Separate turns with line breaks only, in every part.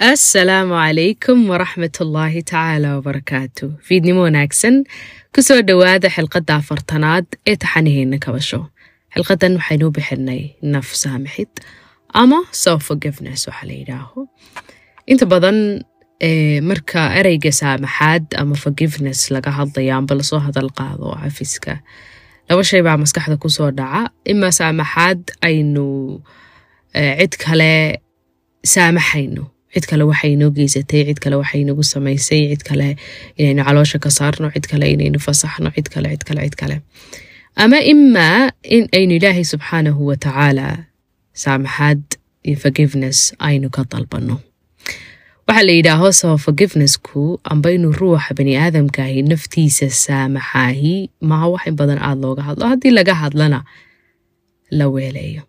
asalaamu calaykum waraxmatullaahi tacaala wabarakaatu fiidnimo wanaagsan ku soo dhowaada xilqadda afartanaad ee taxaniheena kabasho xilqadan waxaynuu bixinay naf saamixid ama self forgiveness waxaa la yidhaaho. Inta badan marka ereyga saamaxaad ama forgiveness laga hadlayo amba la soo hadal qaado cafiska laba shay baa maskaxda ku soo dhaca. Imaa saamaxaad aynu cid kale saamaxayno cid kale waxay inoo geysatay cid kale waxay inagu samaysay cid kale inaynu caloosha ka saarno cid kale inaynu fasaxno cid kale cid kale cid kale. Ama imaa in aynu ilaahay subxaanahu watacaala saamaxaad iyo forgiveness aynu ka dalbanno. Waxaa la yidhaaho saba forgivenessku amba inuu ruuxa bani aadamkaahi naftiisa saamaxaahi maha wax in badan aada looga hadlo. Haddii laga hadlana la weeleeyo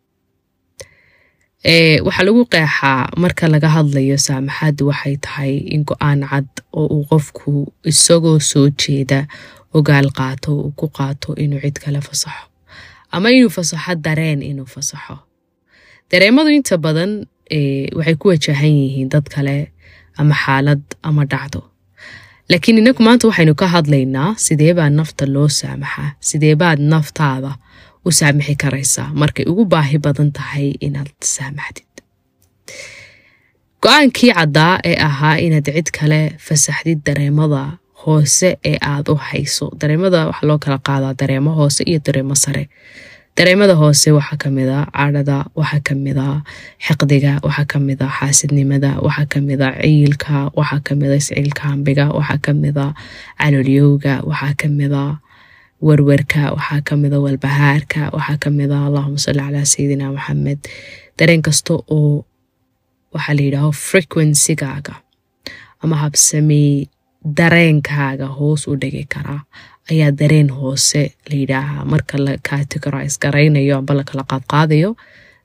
waxaa lagu qeexaa marka laga hadlayo saamaxaaddu waxay tahay in go'aan cad oo uu qofku isagoo soo jeeda ogaal qaato uu ku qaato inuu cid kale fasaxo. Ama inuu fasaxo dareen inuu fasaxo. Dareemadu inta badan waxay ku wajahan yihiin dad kale ama xaalad ama dhacdo. Laakiin inagu maanta waxaynu ka hadlaynaa sidee baa nafta loo saamaxaa sidee baad naftaada u saamixi karaysaa. Markay ugu baahi badan tahay inaad saamaxdid. Go'aankii caddaa ee ahaa inaad cid kale fasaxdid dareemada hoose ee aad u hayso. Dareemada waxaa loo kala qaadaa dareemo hoose iyo dareemo sare. Dareemada hoose waxaa kamida cadhada waxaa kamida xiqdiga waxaa kamida xaasidnimada waxaa kamida ciilka waxaa kamida isciilkaambiga waxaa kamida calolyowga waxaa kamida werwerka waxaa kamida walbahaarka waxaa kamida allahuma salli calaa sayidina maxamed dareen kasta oo waxaa la yidhaaho frequencygaaga ama habsamey dareenkaaga hoos u dhigi karaa ayaa dareen hoose la yidhaahaa marka la categorise garaynayo amba lakala qaadqaadayo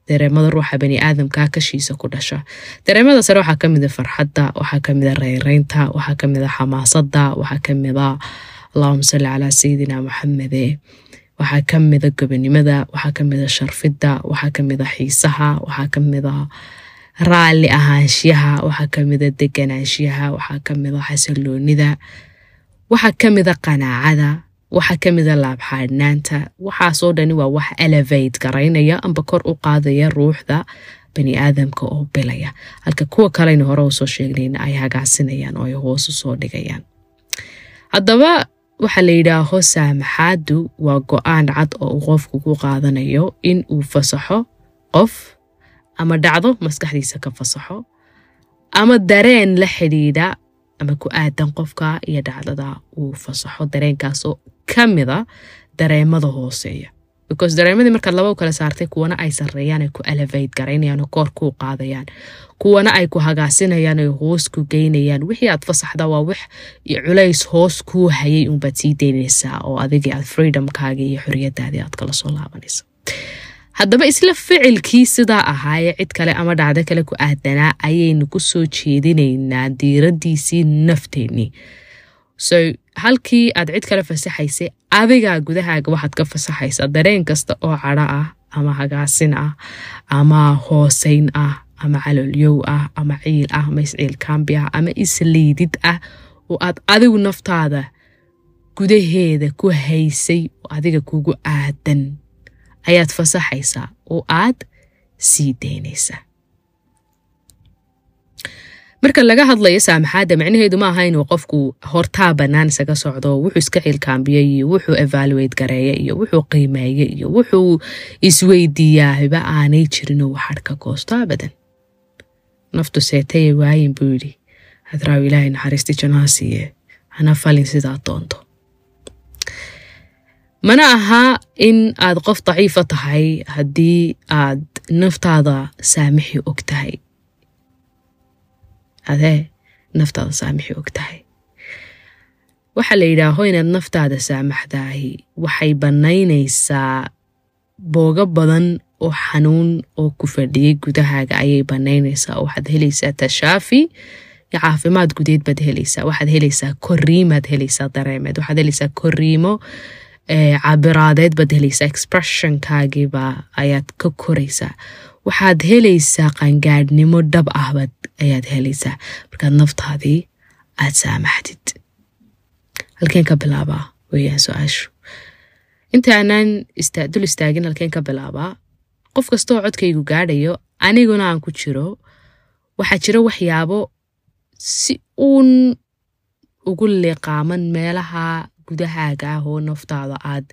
dareemada ruuxa bani aadamkaa kashiisa ku dhasha. Dareemada sare waxaa kamida farxadda waxaa kamida reyreynta waxaa kamida xamaasada waxaa kamida allahuma salli calaa sayidina maxamede waxaa kamida gobonimada waxaa kamida sharfidda waxaa kamida xiisaha waxaa kamida raalli ahaanshiyaha waxaa kamida deganaanshiyaha waxaa kamida xasiloonida waxaa kamida qanaacada waxaa kamida laabxaadhnaanta waxaasoo dhani waa wax elevate garaynaya amba kor u qaadaya ruuxda bani aadamka oo bilaya. Halka kuwa kaleyna hore u soo sheegnayna ay hagaasinayaan oo ay hoos u soo dhigayaan. Haddaba waxaa la yidhaaho saamaxaadu waa go'aan cad oo uu qofku ku qaadanayo in uu fasaxo qof ama dhacdo maskaxdiisa ka fasaxo ama dareen la xidhiidha ama ku aadan qofka iyo dhacdada uu fasaxo dareenkaasoo ka mida dareemada hooseeya because dareemadii markaad laba u kala saartay kuwana ay sareeyaan ay ku elevate garaynayaan oo koor kuu qaadayaan. Kuwana ay ku hagaasinayaan oy hoos ku geynayaan. Wixii aad fasaxda waa wax culays hoos kuu hayay unbaad sii daynaysaa oo adigii aad freedomkaagii iyo xoriyadaadii aad kala soo laabanaysa haddaba isla ficilkii sidaa ahaayee cid kale ama dhacdo kale ku aadanaa ayaynu ku soo jeedinaynaa diiradiisii nafteennii. So halkii aad cid kale fasaxaysay adigaa gudahaaga waxaad ka fasaxaysaa dareen kasta oo cadho ah ama hagaasin ah ama hooseyn ah ama caloolyow ah ama ciil ah ama isciilkaambi ah ama isliidid ah oo aad adigu naftaada gudaheeda ku haysay oo adiga kugu aadan ayaad fasaxaysaa oo aad sii daynaysaa marka laga hadlayo saamaxaadda macnaheedu ma aha inuu qofku hortaa bannaan isaga socdo wuxuu iska cilkaambiyey iyo wuxuu evaluate gareeya iyo wuxuu qiimeeya iyo wuxuu isweydiiyaa hiba aanay jirinoo waxadh ka goosto abadan. Naftu seetaya waayin buu yidhi hadraaw ilaahay naxariisti janaa siiye falin sidaa doonto. Mana aha in aad qof daciifa tahay haddii aad naftaada saamixi og tahay adee naftaada saamixi og tahay waxaa la yidhaaho inaad naftaada saamaxdaahi. Waxay bannaynaysaa boogo badan oo xanuun oo ku fadhiyay gudahaaga. Ayay bannaynaysaa. Waxaad helaysaa tashaafi. Caafimaad gudeed baad helaysaa. Waxaad helaysaa koriimaad helaysaa dareemeed. Waxaad helaysaa koriimo cabiraadeed baad helaysaa. Expressionkaagiiba ayaad ka koraysaa. Waxaad helaysaa qangaadhnimo dhab ah baad ayaad helaysaa markaad naftaadii aad saamaxdid. Halkeen ka bilaabaa weeyaan su'aashu. Inta aanaan dul istaagin halkeen ka bilaabaa qof kastoo codkaygu gaadhayo aniguna aan ku jiro waxaa jira waxyaabo si uun ugu liqaaman meelaha gudahaaga ah oo naftaada aad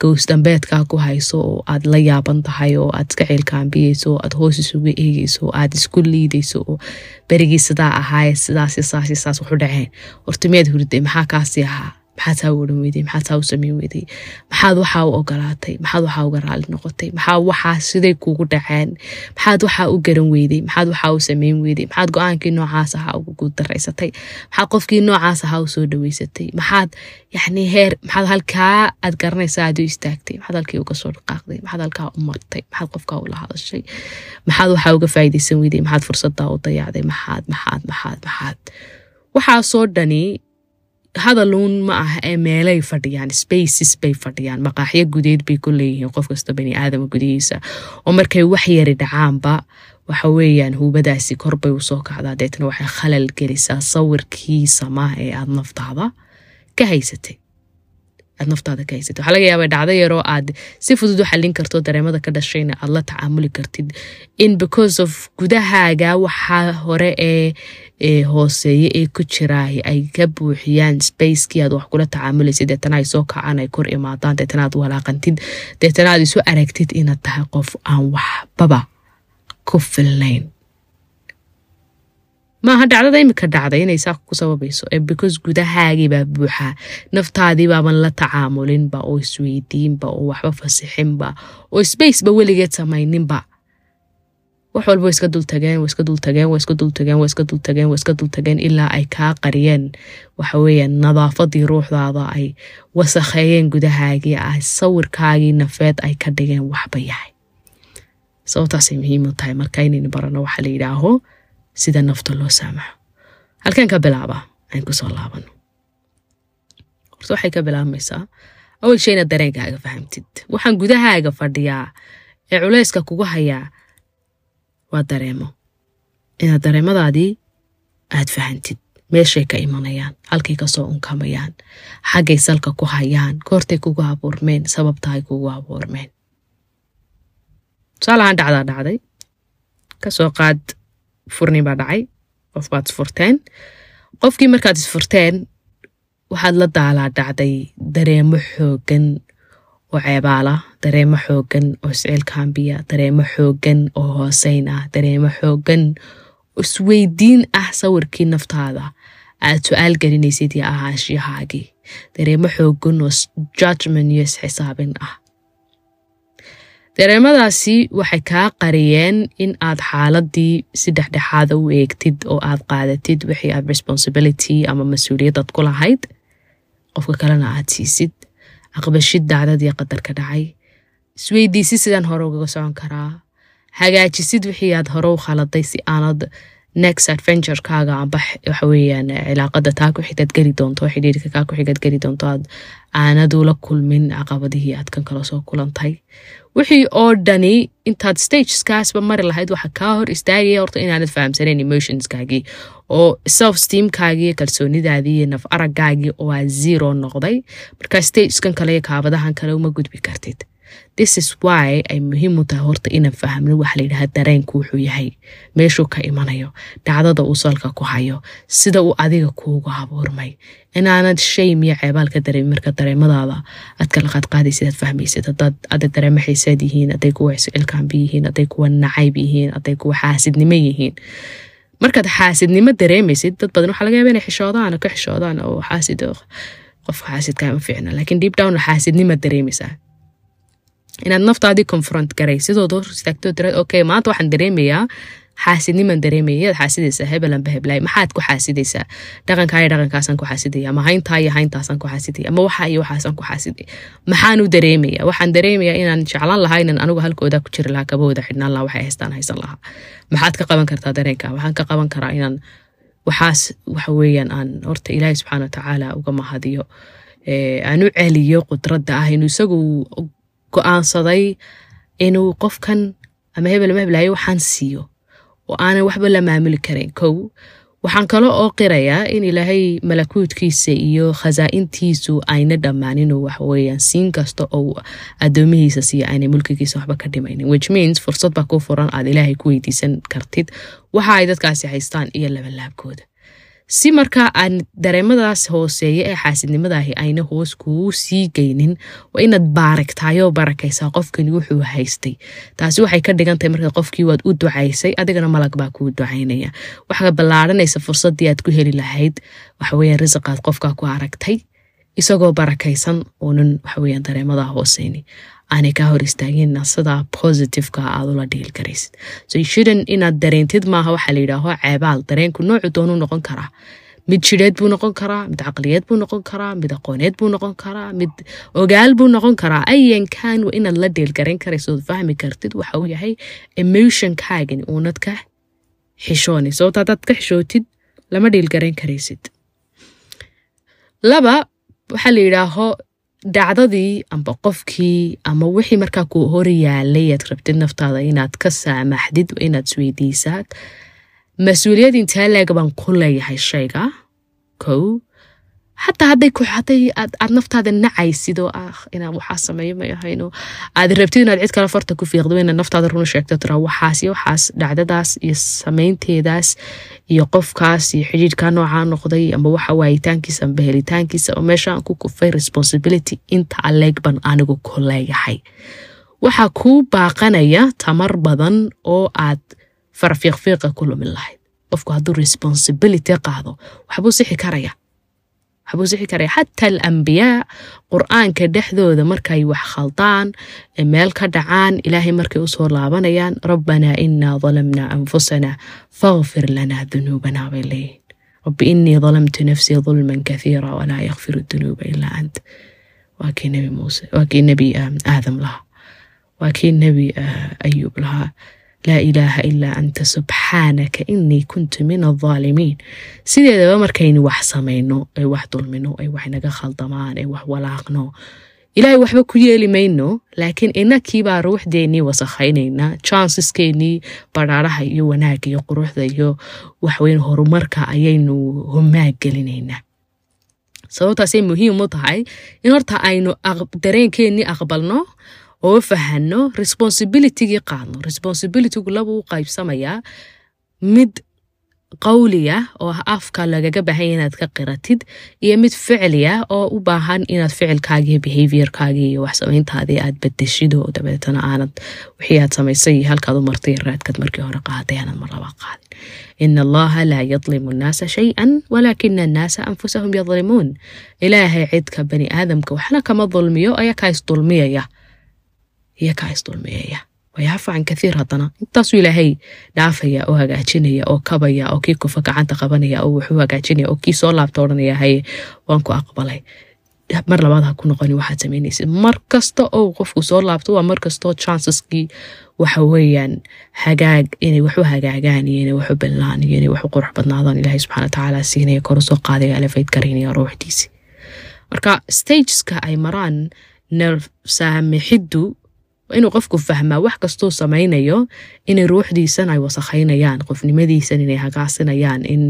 gowsdambeedkaa ku hayso oo aad la yaaban tahay oo aad iska ciilkaambiyeyso oo aad hoos isuga eegeyso oo aad isku liidayso oo berigii sidaa ahaaye sidaas saas saas waxu dhaceen. Horta miyaad hurday maxaa kaasi ahaa maxaad saa u odhan weyday maxaad u samayn weyday maxaad waxaa u ogolaatay maxaad waxaa uga raali noqotay maxaa waxaa siday kugu dhaceen maxaad waxaa u garan weyday maxaad waxaa u samayn weyday maxaad go'aankii noocaas ahaa uga guuldaraysatay maxaad qofkii noocaas ahaa u soo dhaweysatay maxaad yacni heer maxaad halkaa aad garanaysaa aad u istaagtay maxaad halkii uga soo dhaqaaqday maxaad halkaa u martay maxaad qofkaa ula hadashay maxaad waxaa uga faa'iidaysan weyday maxaad fursaddaa u dayacday maxaad maxaad maxaad maxaad waxaasoo dhani hadaluun ma ah ee meelay fadhiyaan spaces bay fadhiyaan maqaaxyo gudeed bay ku leeyihiin qof kasta bani aadama gudihiisa oo markay wax yari dhacaanba waxa weeyaan huubadaasi korbay u soo kacdaa deetna waxay khalal gelisaa sawirkii samaa ee aad naftaada ka haysatay aad naftaada ka haysatay waxaa laga yaabaa dhacdo yaroo aad si fudud u xallin karto dareemada ka dhashayna aad la tacaamuli kartid. In because of gudahaaga waxaa hore ee hooseeye ee ku jiraay ay ka buuxiyaan spacekii aad wax kula tacaamulaysid deetana ay soo kacaan ay kor imaadaan deetana aad walaaqantid. Deetana aad isu aragtid inaad tahay qof aan waxbaba ku filnayn maaha dhacdada imika dhacday inay saa ku sababayso? Ee because gudahaagiibaa buuxaa naftaadiibaaban la tacaamulinba oo isweydiinba oo waxba fasixinba oo spaceba weligeed samayninba wax walba wa iska dultageen iska dultageen iska dultageen iska dultageen iska dultageen ilaa ay kaa qariyeen. Waxa weeyaan nadaafadii ruuxdaada ay wasakheeyeen gudahaagii ah sawirkaagii nafeed ay ka dhigeen waxba yahay. Sababtaasay muhiim u tahay marka inaynu barano waxaa la yidhaaho sida nafta loo saamaxo. Halkeen ka bilaaba aan ku soo laabano horta waxay ka bilaabmaysaa. Awal shay inaad dareenkaaga fahamtid. Waxaan gudahaaga fadhiyaa ee culayska kugu hayaa. Waa dareemo. Inaad dareemadaadii aad fahantid. Meeshay ka imanayaan halkay ka soo unkamayaan. Xaggay salka ku hayaan goortay kugu abuurmeen sababta ay kugu abuurmeen. Tusaalahaan dhacdaa dhacday. Kasoo qaad furni baa dhacay qof baad isfurteen qofkii markaad isfurteen waxaad la daalaa dhacday dareemo xoogan oo ceebaala dareemo xoogan oo isciilkaambiya dareemo xoogan oo hooseyn ah dareemo xoogan oo isweydiin ah sawirkii naftaada aad su'aal gelinaysid iyo ahaanshiyahaagii dareemo xoogan oo judgment iyo isxisaabin ah dareemadaasi waxay kaa qariyeen in aad xaaladii si dhexdhexaada u eegtid oo aad qaadatid wixii aad responsibility ama mas'uuliyadaad ku lahayd. Qofka kalena aad siisid aqbashid dacdadii qadarka dhacay. Isweydiisid sidaan hore ugaga socon karaa. Hagaajisid wixii aad hore u khaladay si aanad next adventurekaaga amba waxa weeyaan cilaaqada taa ku xigaad geli doonto xidhiirka kaa ku xigaad geli doonto aad aanad ula kulmin caqabadihii aad kan kala soo kulantay. Wixii oo dhani intaad stageskaasba mari lahayd waxa kaa hor istaagaya horta inaanad fahamsanayn emotionskaagii oo self steamkaagii kalsoonidaadii naf aragaagii oo aa zero noqday. Marka stageskan kale iyo kaabadahan kale uma gudbi kartid this is why ay muhiim u tahay horta inaan fahmno waxa la yidhaha dareenku wuxuu yahay meeshuu ka imanayo dhacdada uu salka ku hayo sida uu adiga kuugu abuurmay inaanad shame iyo ceebaal ka dareemin marka dareemadaada aad kala qaadqaadaysid aad fahmaysid hadaad ada dareemo xiiseed yihiin hadday kuwa cilkaambi yihiin hadday kuwa nacayb yihiin hadday kuwa xaasidnimo yihiin. Markaad xaasidnimo dareemaysid dad badan waxaa laga yaaba inay xishoodaan oo ka xishoodaan oo xaasid qofka xaasidkaa ma fiicna laakiin deep down xaasidnima dareemaysaa inaad naftaadii confront garay sidood hor istaagtoo tiraad okay maanta waxaan dareemayaa xaasidniman dareemaya yaad xaasidaysaa hebelanba heblaay maxaad ku xaasidaysaa dhaqankaa iyo dhaqankaasaan ku xaasidaya ama hayntaa iyo hayntaasaan ku xaasidaya ama waxa iyo waxaasaan ku xaasidaya maxaan u dareemaya waxaan dareemayaa inaan jeclaan lahaa inaan anigu halkooda ku jiri lahaa kabahooda xidhnaan lahaa waxay haystaan haysan lahaa maxaad ka qaban kartaa dareenka waxaan ka qaban karaa inaan waxaas waxa weeyaan aan horta ilaahay subxaana watacaala uga mahadiyo aan u celiyo qudradda ah inuu isagu go'aansaday inuu qofkan ama hebel ama heblaayo waxaan siiyo oo aanan waxba la maamuli karayn kow waxaan kale oo qirayaa in ilaahay malakuudkiisa iyo khasaa'intiisu ayna dhammaanin oo waxaweyaan siin kasta oo addoomihiisa siiya aanay mulkigiisa waxba ka dhimaynin. Which means fursad baa ku furan aad ilaahay ku weydiisan kartid. Waxa ay dadkaasi haystaan iyo labalaabkooda si markaa aan dareemadaas hooseeya ee xaasidnimadaahi ayna hoos kuu sii geynin waa inaad baaragtaayoo barakaysaa qofkani wuxuu haystay. Taasi waxay ka dhigantahay marka qofkii waad u ducaysay adigana malag baa kuu ducaynaya. Waxaa ballaaranaysa fursaddii aad ku heli lahayd waxaweya risiqaad qofkaa ku aragtay isagoo barakaysan oonan waxaweya dareemadaa hooseyni aanay kaa hor istaagina sidaa positiveka aad ula dhiil garaysid so shouldn inaad dareentid maaha waxaa la yidhaaho ceebaal dareenku noocu doonuu noqon karaa mid jidheed buu noqon karaa mid caqliyeed buu noqon karaa mid aqooneed buu noqon karaa mid ogaal buu noqon karaa ayankan inaad la dhiilgarayn karayso ood fahmi kartid waxa uu yahay emotionkaagani uunad ka xishooni. Sababto haddaad ka xishootid lama dhiilgarayn karaysid. Laba waxaa la yidhaaho dhacdadii amba qofkii ama wixii markaa ku hor yaalay aad rabtid naftaada inaad ka saamaxdid inaad isweydiisaad mas'uuliyad intee leeg baan ku leeyahay shayga? Kow xataa hadday hadday aad naftaada nacaysid oo ah inaan waxaa sameeyo may ahayno aad rabtid inaad cid kale farta ku fiiqdo inaad naftaada runa sheegto tira waxaas iyo waxaas dhacdadaas iyo samaynteedaas iyo qofkaas iyo xidhiidhkaa noocaa noqday amba waxa waayitaankiisa amba helitaankiisa oo meeshaan ku kufay responsibility inta aleeg ban anigu ku leeyahay. Waxaa kuu baaqanaya tamar badan oo aad farfiiqfiiqa ku lumin lahayd. Qofku hadduu responsibility qaado waxbuu sixi karaya waxbuu sixi karaya xataa alambiyaa qur'aanka dhexdooda markay wax khaldaan meel ka dhacaan ilaahay markay u soo laabanayaan rabbanaa inaa dalamnaa anfusana fakfir lanaa dunuubana bay leeyihiin rabbi inii dalamtu nafsii dulman kathiira walaa yakfiru dunuuba ilaa ant. Waa kii nebi muuse waa kii nebi aadam lahaa. Waa kii nebi ayuub lahaa laa ilaaha ilaa anta subxaanaka inii kuntu min aldaalimiin sideedaba markaynu wax samayno ay wax dulmino ay wax naga khaldamaan ay wax walaaqno. Ilaahay waxba ku yeeli mayno laakiin inakiibaa ruuxdeennii wasakhaynaynaa janseskeenii badhaaraha iyo wanaagga iyo quruxda iyo waxweyn horumarka ayaynu homaag gelinaynaa sababtaasay muhiim u tahay in horta aynu dareenkeennii aqbalno oo fahano responsibilitygii qaadno. Responsibilitygu laba u qaybsamayaa mid qawliya oo afka lagaga baahanya inaad ka qiratid iyo mid ficliya oo u baahan inaad ficilkaagii behaviorkaagii iyo waxsamayntaadii aad bedeshid oo dabeetana aanad wixii aad samaysay iyo halkaad u martay raadkaad markii hore qaaday aanad mar qaadin. Ina allaha laa yadlimu annaasa shay-an walaakina annaasa anfusahum yadlimuun. Ilaahay cidka bani aadamka waxna kama dulmiyo ayakaa isdulmiyaya iyakaa isdulmiyaya wayaafa can kathiir haddana. Intaasuu ilaahay dhaafaya oo hagaajinaya oo kabaya oo kii kufa gacanta qabanaya oo wuxuu hagaajinaya oo kii soo laabta odhanaya haye waan ku aqbalay. Mar labaad ha ku noqoni waxaad samaynaysid mar kasta oo qofku soo laabto waa mar kastoo chanceskii waxa weeyaan hagaag inay waxu hagaagaan iyo inay waxu billaan iyo inay waxu qurux badnaadaan. Ilaahay subxana watacaala siinaya kor u soo qaadaya elefate garaynaya ruuxdiisi. Marka stageska ay maraan nerf saamixiddu inuu qofku fahmaa wax kastuu samaynayo inay ruuxdiisan ay wasakhaynayaan qofnimadiisan inay hagaasinayaan in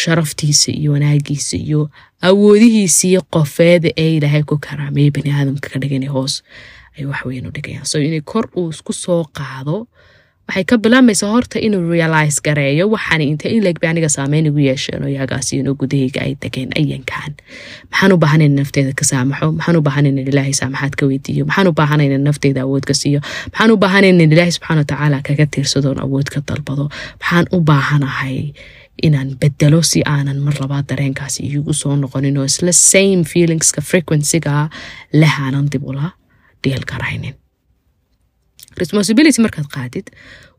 sharaftiisa iyo wanaagiisa iyo awoodihiisii qofeeda ee ilaahay ku karaameeyay bani aadamka ka dhigana hoos ay waxweyn u dhigayaan. So inay kor uu isku soo qaado waxay ka bilaamaysaa horta inuu realize gareeyo waxaan inta in leegba aniga saameyn igu yeesheen oo yagaasi inuu gudahayga ay degeen ayankan maxaan u baahan in nafteeda ka saamaxo? Maxaan u baahan in ilaahay saamaxaad ka weydiiyo? Maxaan u baahan in nafteeda awood ka siiyo? Maxaan u baahan in ilaahay subxaana watacaala kaga tiirsadoon awood ka dalbado? Maxaan u baahanahay inaan bedelo si aanan mar labaad dareenkaasi iigu soo noqonin isla same feelingska frequencyga leh aanan dib ula dhiil responsibility markaad qaadid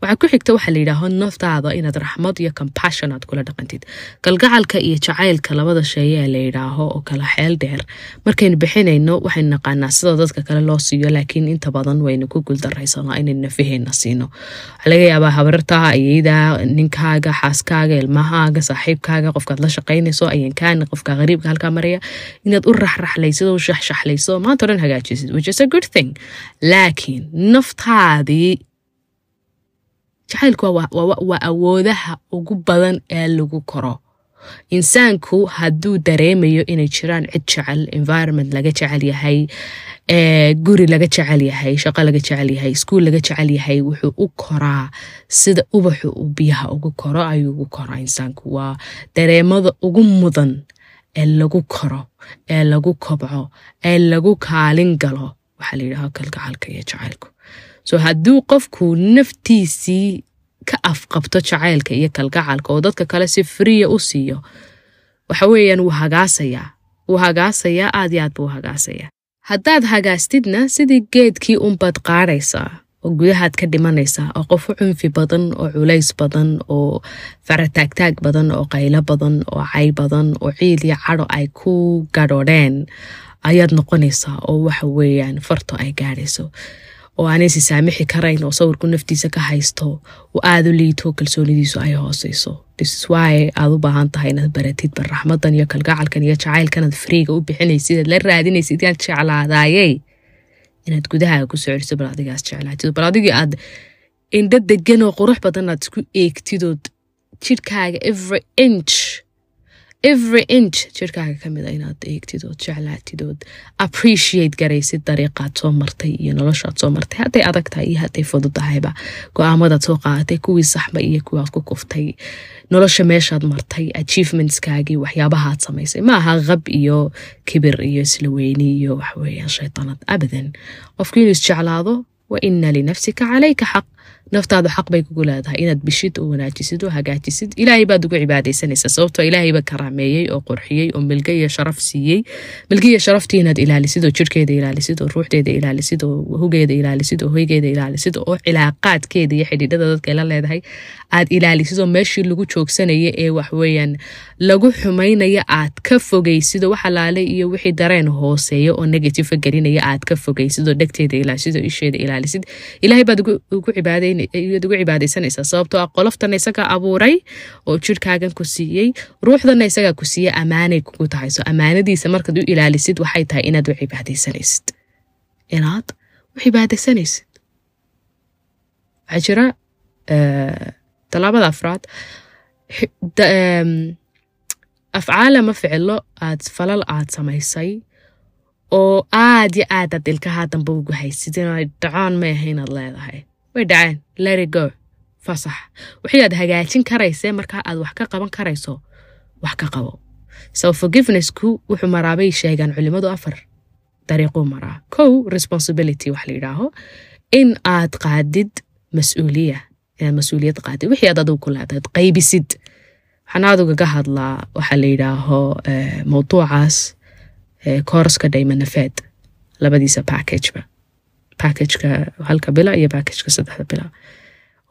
waxaa ku xigta waxaa la yidhaaho naftaada inaad raxmad iyo compassion aad kula dhaqantid. Galgacalka iyo jacaylka labada sheeye ee la yidhaaho oo kala xeel dheer markaynu bixinayno waxaynu naqaanaa sida dadka kale loo siiyo laakiin inta badan waynu ku guuldaraysanaa inaynu nafaheenna siino. Waxaa laga yaabaa habarta ayeyda ninkaaga xaaskaaga ilmahaaga saaxiibkaaga qofkaad la shaqaynayso ayankaan qofka qariibka halkaa maraya inaad u raxraxlaysid u shaxshaxlayso maanta o dhan hagaajisid which is a good thing. Laakiin naftaadii jacaylku waa awoodaha ugu badan ee lagu koro. Insaanku hadduu dareemayo inay jiraan cid jecel environment laga jecel yahay guri laga jecel yahay shaqo laga jecel yahay iskuol laga jecel yahay wuxuu u koraa sida ubaxu uu biyaha ugu koro ayuu ugu koraa insaanku. Waa dareemada ugu mudan ee lagu koro ee lagu kobco ee lagu kaalin galo. Waxaa la yidhaha kalgacalka iyo jacaylku so hadduu qofku naftiisii ka afqabto jacaylka iyo kalgacalka oo dadka kale si friya u siiyo waxa weeyaan wuu hagaasayaa. Wuu hagaasayaa aad iyo aad buu hagaasayaa. Haddaad hagaastidna sidii geedkii unbaad qaadaysaa oo gudahaad ka dhimanaysaa oo qofu cunfi badan oo culays badan oo farataagtaag badan oo qaylo badan oo cay badan oo ciid iyo cadho ay ku gadhodheen ayaad noqonaysaa oo waxa weeyaan farto ay gaadhayso oo aanaysi saamixi karayn oo sawirku naftiisa ka haysto oo aada u liito kalsoonidiisu ay hooseyso. Wy aad u baahan tahay inaad baratid bar raxmadan iyo kalgacalkan iyo jacaylkanaad friiga u bixinaysid aad la raadinaysid inaad jeclaadaayey inaad gudaha ku soo celiso bal adigaas jeclaatid. Bal adigii aad indho degan oo qurux badan aad isku eegtidood jidhkaaga every inch every inch. Jirkaaga ka mid a inaad eegtid ood jeclaatid ood appreciate garaysid dariiqaad soo martay iyo noloshaad soo martay. Hadday adag tahay iyo hadday fududahayba go'aamadaad soo qaadatay kuwii saxma iyo kuwaad ku kuftay nolosha meeshaad martay achievementskaagii waxyaabahaad samaysay. Ma aha qab iyo kibir iyo isla weyni iyo waxweeyaan shaytanad abadan qofki inuu isjeclaado wa ina linafsika calayka xaq naftaadu xaq bay kugu leedahay inaad bishid oo wanaajisid oo hagaajisid ilaahay baad ugu cibaadaysanaysaa sababtoo ilaahayba karaameeyey oo qurxiyey oo milga iyo sharaf siiyey milga iyo sharaftii inaad ilaalisid oo jirhkeeda ilaalisid oo ruuxdeeda ilaalisid oo hugeeda ilaalisid oo hoygeeda ilaalisid oo cilaaqaadkeeda iyo xidhiidhada dadka la leedahay aad ilaalisid oo meeshii lagu joogsanaya ee waxweeyaan lagu xumaynaya aad ka fogaysid oo waxalaale iyo wixii dareen hooseeya oo negative gelinaya aad ka fogaysid oo dhegteeda ilaalisid oo isheeda ilaalisid ilaahay baad ugu cibaaday ayaad ugu cibaadaysanaysaa. Sababtoo ah qoloftana isagaa abuuray oo jirhkaagan ku siiyey ruuxdana isagaa ku siiyey ammaanay kugu tahay. So ammaanadiisa markaad u ilaalisid waxay tahay inaad u cibaadaysanaysid. Inaad u cibaadaysanaysid. Waxaa jira tallaabada afraad. Afcaal ama ficilo aad falal aad samaysay oo aad yo aad aad ilkahaa dambe ugu haysid. Inay dhacaan ma aha inaad leedahay way dhaceen lerigo fasax. Wixii aad hagaajin karaysee markaa aad wax ka qaban karayso wax ka qabo. So forgivenessku wuxuu maraabay sheegaan culimadu afar. Dariiquu maraa. Kow responsibility wax la yidhaaho. In aad qaadid mas'uuliya inaad mas'uuliyad qaadid wixii aad adigu ku leedahay qaybisid. Waxaan adugaga hadlaa waxaa la yidhaaho mawduucaas kooraska dhaymanafeed labadiisa packageba packageka halka bila iyo packageka saddexda bila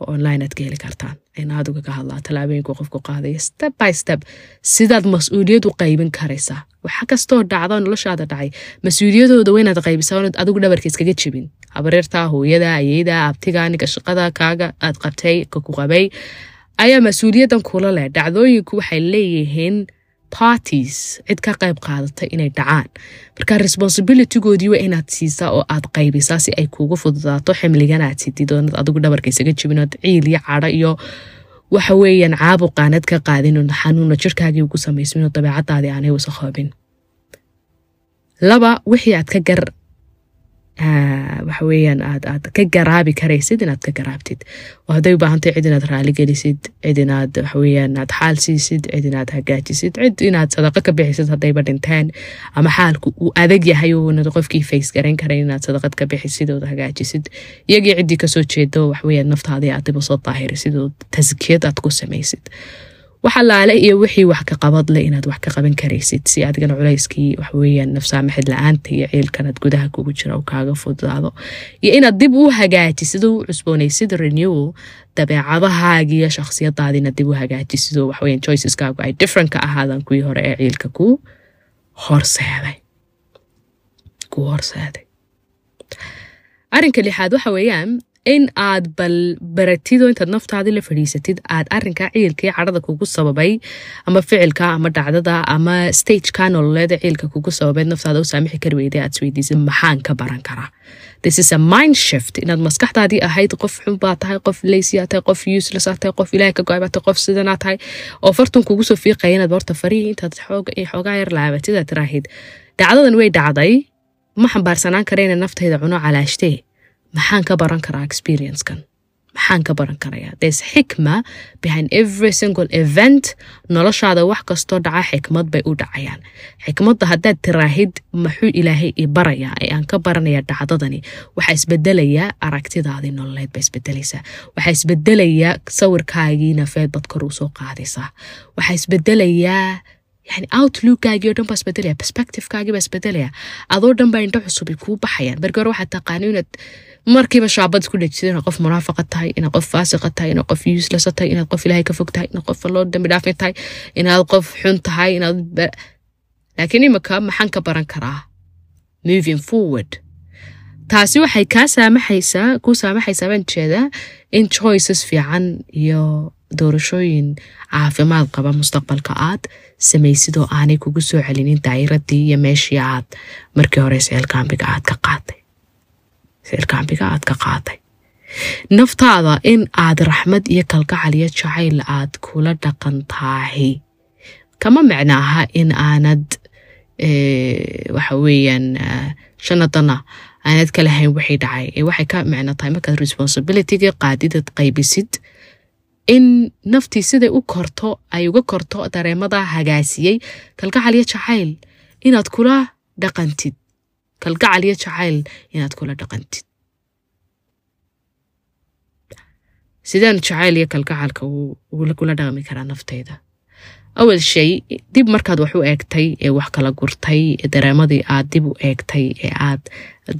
oo online aad ka heli kartaan. Ayna aduga ka hadlaa tallaabooyinku qofku qaadaya step by step sidaad mas'uuliyad u qaybin karaysaa. Waxa kastoo dhacda noloshaada dhacay mas'uuliyadooda waa inaad qaybisaa oonad adigu dhabarka iskaga jebin. Habareerta hooyada ayeyda abtiga ninka shaqada kaaga aad qabtay ka ku qabay ayaa mas'uuliyaddan kula leh. Dhacdooyinku waxay leeyihiin parties cid ka qayb qaadatay inay dhacaan. Marka responsibilitygoodii waa inaad siisaa oo aad qaybisaa si ay kuugu fududaato ximligan aad sidid oonad adigu dhabarka isaga jebin ood ciil iyo cadho iyo waxa weeyaan caabuqaanad ka qaadin xanuuna jirkaagii ugu samaysmin oo dabeecadaadii aanay wasakhoobin. Laba wixii aad ka gar waxa weeyaan aad aad ka garaabi karaysid inaad ka garaabtid. Oo hadday u baahantahy cid inaad raali gelisid cid inaad waxaweyaan aad xaal siisid cid inaad hagaajisid cid inaad sadaqa ka bixisid haddayba dhinteen ama xaalku uu adag yahay oonad qofkii fays garayn karayn inaad sadaqad ka bixisid ood hagaajisid. Iyagii ciddii ka soo jeedo waxaweyaan naftaadii aad dib u soo daahirisid oo taskiyad aad ku samaysid wax allaale iyo wixii wax ka qabad leh inaad wax ka qaban karaysid si adigana culayskii waxaweyaan nafsaamaxid la'aanta iyo ciilkanaad gudaha kugu jira kaaga fududaado. Iyo inaad dib u hagaajisid oo u cusboonaysid renewal dabeecadahaagiiyo shakhsiyadaadiina dib u hagaajisid oo waxweyan choiceskaagu ay different ka ahaadaan kuwii hore ee ciilka ku horseeday. Ku horseeday. Arrinka lixaad waxa weeyaan in aad bal baratido intaad naftaadii la fadhiisatid aad arinkaa ciilkii cadhada kugu sababay ama ficilka ama dhacdada ama stageka nololeeda ciilka kugu sababeed naftaada u saamixi kari weyday aad isweydiisid maxaan ka baran karaa. This is a mind shift. Inaad maskaxdaadii ahayd qof xun baa tahay qof leysiyaa tahay qof useless aa tahay qof ilaahay ka go'ay baa tahay qof sidanaa tahay oo fartun kugu soo fiiqaya inaad horta farihii intaad xoogaa yar laabatid aad tiraahid dhacdadan way dhacday. Ma xambaarsanaan kara inay naftayda cuno calaashtee maxaan ka baran karaa experiencekan maxaan ka baran karayaa there's xikma behind every single event. Noloshaada wax kastoo dhaca xikmad bay u dhacayaan. Xikmadda haddaad tiraahid maxuu ilaahay i barayaa? Ee aan ka baranaya dhacdadani waxaa isbedelayaa aragtidaadii nololeed ba isbedelaysaa. Waxaa isbedelayaa sawirkaagii nafeed bad kor u soo qaadaysaa. Waxaa isbedelayaa yani outlookgaagii o dhan baa isbedelaya perspectivekaagii baa isbedelaya. Adoo dhan baa indho cusubi kuu baxayaan. Markii waxaad taqaani inaad markiiba shaabad isku dhejisad inaad qof munaafaqa tahay inaad qof faasiqa tahay inaad qof uselessa tahay inaad qof ilaahay ka fog tahay inaad qof loo dambi dhaafin tahay inaad qof xun tahay inaad laakiin imika maxaan ka baran karaa moving forward. taasi waxay kaa saamaxaysaa kuu saamaxaysaa baan jeedaa in choices fiican iyo doorashooyin caafimaad qaba mustaqbalka aad samaysid oo aanay kugu soo celinin daayiradii iyo meeshii aad markii hore seelkaambiga aad ka qaatay seelkaambiga aad ka qaatay. Naftaada in aad raxmad iyo kalgacal iyo jacayl aad kula dhaqan kama micno aha in aanad waxa weeyaan shanadana aanad ka lahayn wixii dhacay. Ee waxay ka micno tahay markaad responsibilityga qaadidad qaybisid. In naftii siday u korto ay uga korto dareemada hagaasiyey kalgacal iyo jacayl inaad kula dhaqantid kalgacal iyo jacayl inaad kula dhaqantid sideen jacayl iyo kalgacalka kula dhaqmi karaa nafteyda awal shay dib markaad wax u eegtay ee wax kala gurtay ee dareemadii aad dib u eegtay ee aad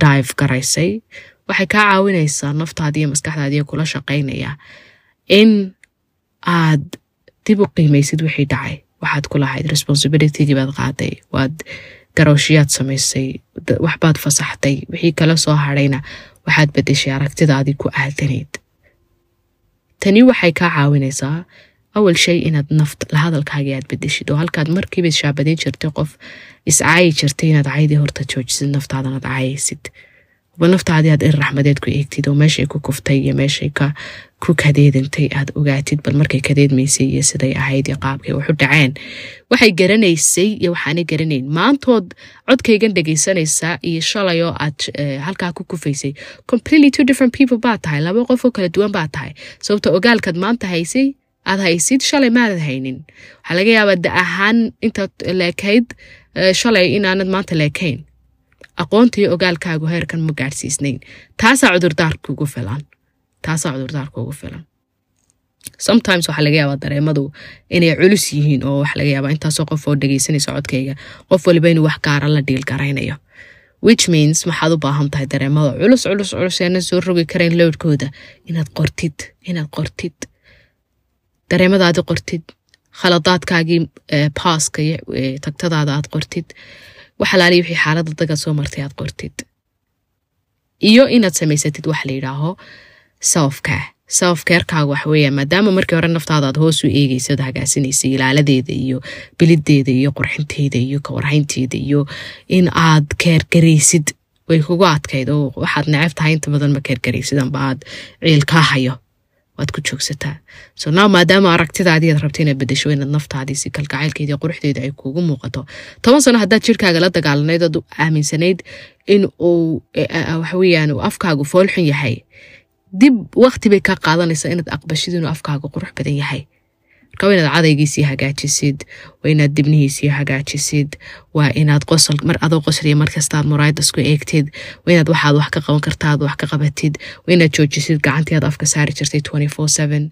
dive garaysay waxay kaa caawinaysaa naftaadi iyo maskaxdaadiiyo kula shaqaynaya in aad dib u qiimaysid wixii dhacay waxaad ku lahayd baad qaaday waad garooshiyaad samaysay waxbaad fasaxtay wixii kala soo hadhayna waxaad bedeshay aragtidaadii ku aadanayd. Tani waxay kaa caawinaysaa awal shay inaad naft la hadalkaagii aad bedeshid oo halkaad markiiba shaabadayn jirtay qof iscaayi jirtay inaad caydii horta joojisid naftaadanaad caayaysid. Naftaadii aad ir raxmadeed ku eegtid oo meeshay ku kuftay iyo meeshay ku kadeedantay aad ogaatid bal markay kadeedmaysay iyo siday ahayd iyo qaabkay waxu dhaceen. Waxay garanaysay iyo waxaanay garanayn. Maantood codkaygan dhegaysanaysaa iyo shalay oo aad halkaa ku kufaysay. Completely two different people baa tahay laba qof oo kala duwan baa tahay. Sababta ogaalkaad maanta haysay aad haysid shalay maadad haynin. Waxaa laga yaabaa da ahaan intaad leekayd shalay inaanad maanta leekayn. Aqoontiiyo ogaalkaagu heerkan ma gaadhsiisnayn taasaa cudurdaarka ugu filan taasaa cudurdaarka ugu filan. Sometimes waxaa laga yaabaa dareemadu inay culus yihiin oo waxa laga yaabaa. Intaasoo qof oo dhegaysanaysa codkayga qof waliba inuu wax gaara la dhiil garaynayo. Which means maxaad u baahan tahay dareemada culus culus culus eena soo rogi karayn lowdkooda inaad qortid inaad qortid. Dareemadaadi qortid. Khaladaadkaagii baaska iyo tagtadaada aad qortid. Waxalaali wixii xaalada daga soo martay aad qortid. Iyo inaad samaysatid wax la yidhaaho selfcare. Selfcarekaaga wax weeya maadaama markii hore naftaada aad hoos u eegaysa ad hagaasinaysay ilaaladeeda iyo bilideeda iyo qurxinteeda iyo kawarhaynteeda iyo in aad keergaraysid way kugu adkayd oo waxaad neceb tahay inta badan ma keergaraysid aad ciil kaa hayo. Waad ku joogsataa. So now maadaama aragtidaadii aad rabta inaad bedesho inaad naftaadii si kalgacaylkeeda iyo quruxdeeda ay kuugu muuqato. Toban sano haddaad jirkaaga la dagaalanayd ood aaminsanayd in uu waxaweyaan uu afkaagu foolxun yahay dib wakti bay kaa qaadanaysaa inaad aqbashid inuu afkaagu qurux badan yahay. Marka waa inaad cadaygiisii hagaajisid waa inaad dibnihiisii hagaajisid waa inaad qosol mar adoo qosliya markastaad muraayada isku eegtid waa inaad waxaad wax ka qaban kartaad wax ka qabatid waa inaad joojisid gacantii aad afka saari jirtay twenty four seven.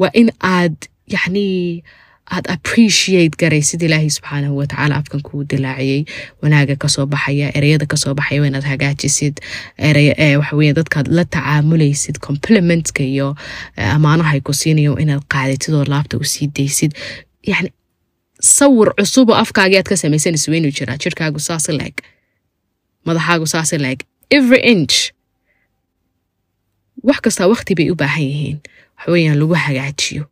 Waa in aad yacnii aad appreciate garaysid ilaahay subxaanahu watacaala afkan kuu dilaaciyey wanaaga ka soo baxaya ereyada ka soo baxaya inaad hagaajisid waxaweye dadkaad la tacaamulaysid complimentska iyo ammaanahay ku siinayo inaad qaadatid oo laabta u sii daysid. Yani sawir cusuboo afkaagii aad ka samaysanaysa waa inuu jiraa. Jirkaagu saasi leeg madaxaagu saasi leeg every inch. Wax kastaa waqti bay u baahan yihiin. Waxaweyaan lagu hagaajiyo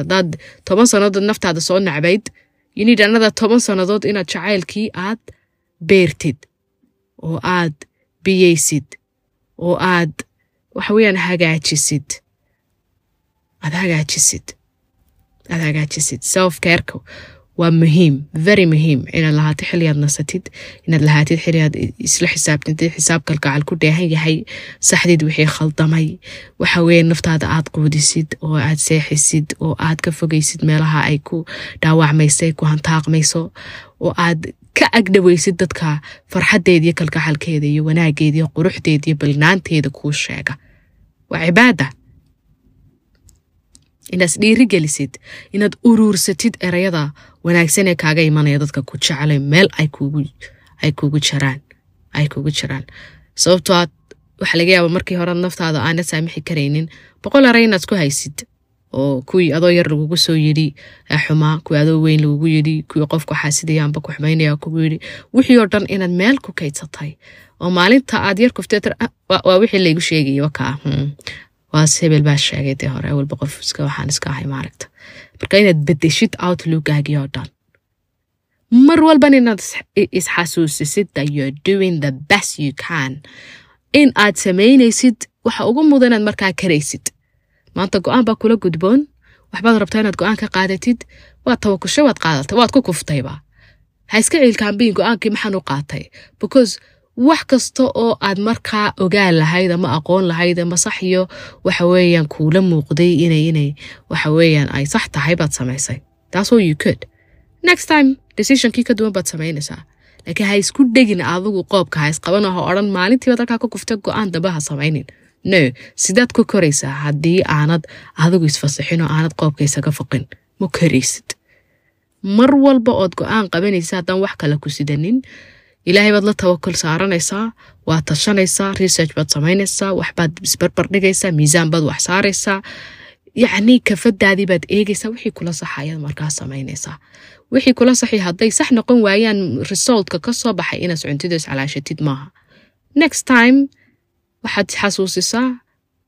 haddaad toban sannadood naftaada soo nacbayd yinid anada toban sannadood inaad jacaylkii aad beertid oo aad biyeysid oo aad waxaweyaan hagaajisid. Aad hagaajisid. Aad hagaajisid. Self careka waa muhiim very muhiim inaad lahaato xiliyaad nasatid inaad lahaatid xiliyaad isla xisaabtintid xisaab kalgacal ku dheehan yahay saxdid wixii khaldamay. Waxa weeye naftaada aad quudisid oo aad seexisid oo aad ka fogaysid meelaha ay ku dhaawacmayso ay ku hantaaqmayso oo aad ka agdhawaysid dadka farxaddeeda iyo kalgacalkeeda iyo wanaageeda iyo quruxdeeda iyo balnaanteeda kuu sheega. Waa cibaada inaad isdhiiri gelisid inaad uruursatid erayada wanaagsan ee kaaga imanaya dadka ku jeclay meel ay kugu jiraan sababtoo aad waxaa laga yaaba markii hore naftaada aanad saamixi karaynin boqol eray inaad ku haysid oo kuwii adoo yar lagugu soo yidhi xumaa kuwii adoo weyn lagugu yidhi kuwii qofku xaasidaya ku xumaynaya kugu yidhi. Wixii oo dhan inaad meel ku kaydsatay oo maalinta aad yar kuftee waa wixii laygu sheegaya wakaa waas hebel baa sheegay dee hore walba qof iska waxaan iska ahay maaragta marka inaad bedeshid outlookgaagii oo dhan mar walban inaad isxasuusisid that you're doing the best you can. in aad samaynaysid waxa ugu mudan inaad markaa karaysid maanta go'aan baa kula gudboon waxbaad rabtaa inaad go'aan ka qaadatid waad tawakushay waad qaadatay waad ku kuftayba ha iska ciilkaambiin go'aankii maxaan u qaatay because wax kasta oo aad markaa ogaan lahayd ama aqoon lahayd ama sax iyo waxa weeyaan kuula muuqday inay inay waxa weeyaan ay sax tahay baad samaysay. That's you could. Next time decisionkii ka duwan baad samaynaysaa. Laakiin ha isku dhegin adigu qoobka ha isqabano ha odhan maalintiibaad halkaa ka kuftay go'aan dambe ha samaynin. No sidaad ku koraysaa haddii aanad adigu isfasaxin oo aanad qoobka isaga foqin. Ma koraysid. Mar walba ood go'aan qabanaysa haddaan wax kale ku sidanin ilaahay baad la tawakul saaranaysaa waad tashanaysaa research baad samaynaysaa waxbaad isbarbar miisaan baad wax saaraysaa yacni kafadaadii baad eegaysaa wixii kula saxa ayaad markaa samaynaysaa wixii kula saxi hadday sax noqon waayaan resultka ka baxay inaad cuntido iscalaashatid maaha next time waxaad xasuusisaa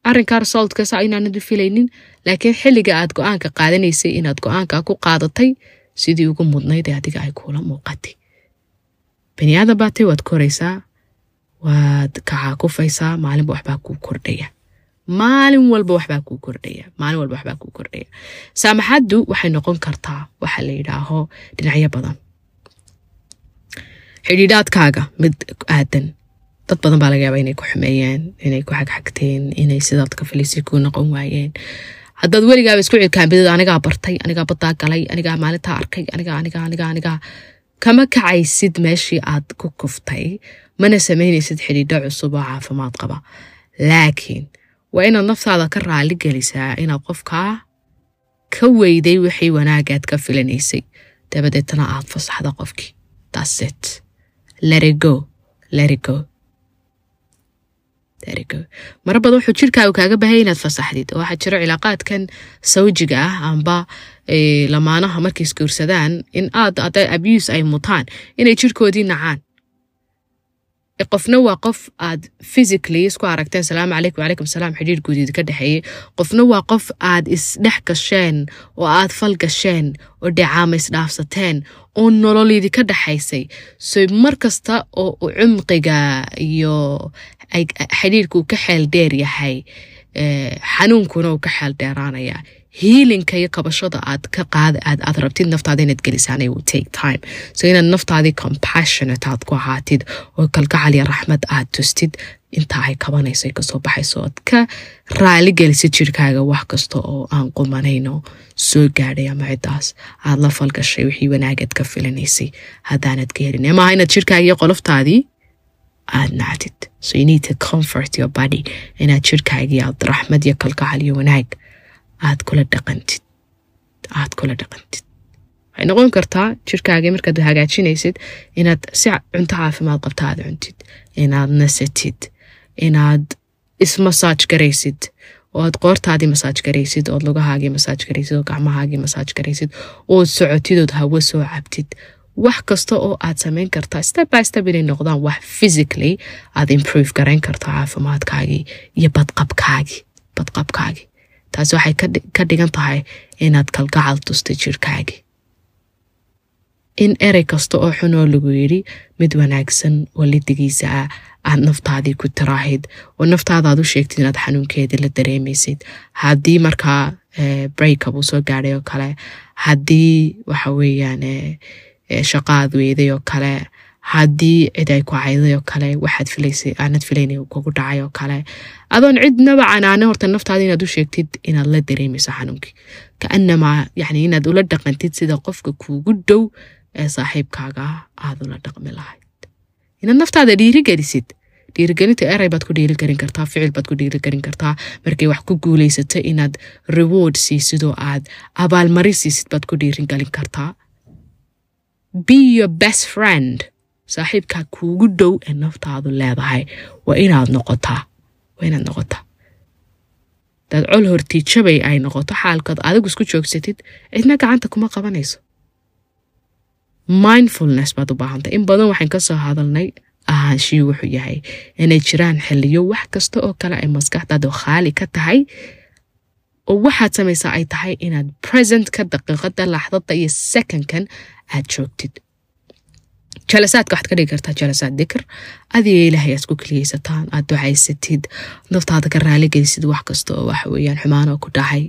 arrinkaa resultkasa inaanad u filaynin laakiin xilliga aad go'aanka qaadanaysay inaad go'aanka ku qaadatay sidii ugu mudnayd ee adiga ay kuula muuqatay bani aadan baatay waad koraysaa waad kacaakufaysaa maalinba waxbaa kuu kordhaya. Maalin walba waxbaa kuu kordhaya maalin walba waxbaa kuu kordhaya. Saamaxaddu waxay noqon kartaa waxa la yidhaaho dhinacyo badan. Xidhiidhaadkaaga mid aadan. Dad badan baa laga yaaba inay ku xumeeyeen inay ku xagxagteen inay sidaad ka filisay kuu noqon waayeen. Haddaad weligaaba isku cilkaambidid anigaa bartay anigaa baddaa galay anigaa maalintaa arkay anigaa anigaa anigaa anigaa kama kacaysid meeshii aad ku kuftay mana samaynaysid xidhiidho cusub oo caafimaad qaba. Laakiin waa inaad naftaada ka raali gelisaa inaad qofkaa ka weyday wixii wanaagaad ka filanaysay. Dabadeetana aad fasaxda qofkii dasit lerigo lerigo mara badan wuxuu jirkaagu kaaga bahaya inaad fasaxdid. Waxaa jiro cilaaqaadkan sawjiga ah amba lamaanaha markay isguursadaan in aad abuse ay mutaan inay jirkoodii nacaan. Qofna waa qof aad physically isku aragteen salaamu calaykum wacalaykum salaam xidhiir guudiid ka dhexeeyey. Qofna waa qof aad isdhex gasheen oo aad fal gasheen oo dhicaama isdhaafsateen oo nololidii ka dhexaysay so mar kasta oo cumqiga iyo xidhiirka uu ka xeel dheer yahay xanuunkuna uu ka xeel dheeraanaya hiilinka iyo qabashada aad ka qaad aad aad rabtid naftaada inaad gelisaan will take time. So inaad naftaadii compassionate aad ku ahaatid oo kalgacal iyo raxmad aad tustid inta ay kabanayso ay ka soo baxayso ood ka raali gelisid jirkaaga wax kasta oo aan qumanayno. Soo gaadhay ama ciddaas aad la falgashay wixii wanaagaad ka filanaysay haddaanad ka helin maaha inaad jirkaaga iyo qoloftaadii aad nacdid so you need to comfort your body inaad jirkaagii aad raxmad iyo kalgacal iyo wanaag aad kula dhaqantid aad kula dhaqantid waxay noqon kartaa jirkaagii markaad hagaajinaysid inaad si cunto caafimaad qabta aad cuntid inaad nasatid inaad ismasaaj garaysid oo aad qoortaadii masaaj garaysid ood lugahaagii masaaj garaysid oo gacmahaagii masaaj garaysid ood socotid hawo soo cabtid wax kasta oo aad samayn kartaa step by step inay noqdaan wax physically aad improve garayn karto caafimaadkaagii iyo badqabkaagii badqabkaagii taasi waxay ka dhigan tahay inaad kalgacal tustay jirkaagii in erey kasta oo xun oo lagu yidhi mid wanaagsan oo lidigiisa ah aad naftaadii ku tiraahid oo naftaada aad u sheegtid inaad xanuunkeedii la dareemaysid. Haddii markaa breakup uu soo gaadhay oo kale haddii waxa weeyaan shaqa aad weyday oo kale haddii cid ay ku cayday oo kale waxaad filaysay aanad filaynay kugu dhacay oo kale. Adoon cidnaba canaane horta naftaada inaad u sheegtid inaad la dareemayso xanuunkii kaanamaa yani inaad ula dhaqantid sida qofka kuugu dhow ee saaxiibkaaga aad ula dhaqmi lahayd. Inaad naftaada dhiirigelisid. Dhiirigelinta erey baad ku dhiirigelin kartaa ficil baad ku dhiirigelin kartaa. Markay wax ku guulaysato inaad reward siisid oo aad abaalmari siisid baad ku dhiirigelin kartaa. Be your best friend saaxiibkaa kuugu dhow ee naftaadu leedahay waa inaad noqotaa waa inaad noqotaa. Daad col hortiijabay ay noqoto xaalkood adigu isku joogsatid cidna gacanta kuma qabanayso. Mindfulness baad u baahantay in badan waxaan ka soo hadalnay ahaanshii wuxuu yahay inay jiraan xiliyo wax kasta oo kale ay maskaxdaadu khaali ka tahay. Oo waxaad samaysaa ay tahay inaad presentka daqiiqada laxdada iyo secondkan aad joogtid jalasaadka waxaad ka dhigi kartaa jalasaad dikr adiga ilaahay aad ku keliyeysataan aad ducaysatid naftaada ka raaligelisid wax kasta oo waxa weeyaan xumaanoo ku dhacay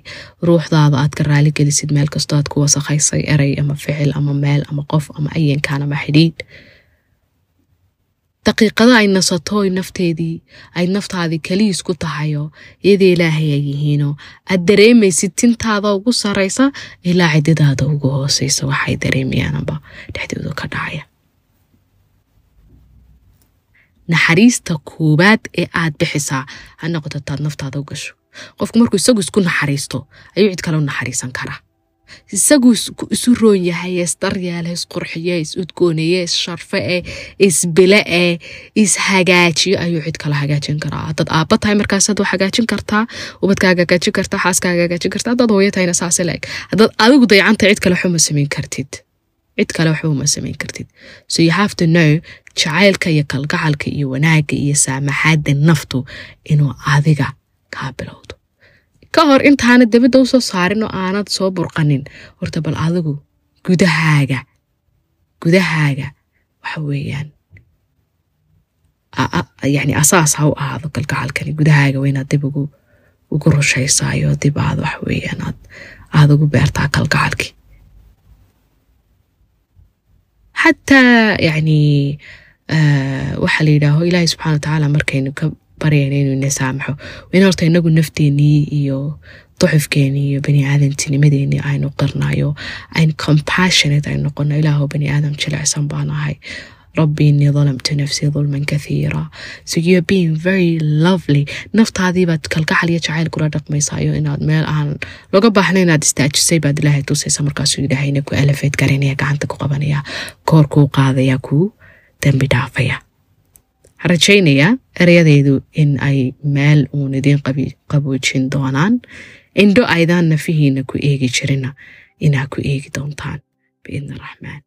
ruuxdaada aad ka raaligelisid meel kastoo aad ku wasakhaysay erey ama ficil ama meel ama qof ama ayankaan ama xidhiidh daqiiqada ay nasato nafteedii ay naftaadii keliyiis ku tahayo iyada ilaahay ay yihiinoo aad dareemaysid tintaada ugu saraysa ilaa cididaada ugu hooseysa waxay dareemayaanaba dhexdooda ka dhacaya naxariista koowaad ee aad bixisaa ha noqoto taad naftaada u gasho. Qofku markuu isagu isku naxariisto ayuu cid kale u naxariisan karaa. Isaguu isu roon yahay isdaryeele isqurxiye is-udgooneye issharfe eh isbile eh ishagaajiyo ayuu cid kale hagaajin karaa. Haddaad aabba tahay markaasaad wax hagaajin kartaa ubadkaaga hagaajin kartaa xaaskaaga hagaajin kartaa haddaad hooyo tahayna saase laeg haddaad adigu dayacanta cid kale waxuma samayn kartid cid kale waxba uma samayn kartid. So you have to know jacaylka iyo kalgacalka iyo wanaagga iyo saamaxaadda naftu inuu adiga kaa bilowdo. Ka hor intaana dabadda u soo saarin oo aanad soo burqanin horta bal adigu gudahaaga gudahaaga waxa weeyaan yani asaas ha u ahaado kalgacalkani gudahaaga waa inaad dib ugu rushaysaayo dib aad waxa weeyaan aad ugu beertaa kalgacalkii xataa yani waxaa la yidhaaho ilaahay subxana watacaala markaynu ka baryayna inuu ina saamaxo in horta inagu nafteenii iyo duxufkeenii iyo bani aadamtinimadeenii aynu qirnayo aynu compassionate aynu noqono bani aadam jilicsan baan ahay rabbi inii dalamtu nafsii dulman kathiira so you're being very lovely. naftaadii baad kalgacal iyo jacayl kula dhaqmaysaayo inaad meel aan loga baahna inaad istaajisay baad ilaahay tusaysa markaasuu ilaahayna ku alafeed garanaya gacanta ku qabanaya koor kuu qaadaya kuu dambi dhaafaya rajaynayaa ereyadaydu in ay meel uun idiin qaboojin doonaan indho aydaan nafihiina ku eegi jirina inaa ku eegi doontaan biidni raxmaan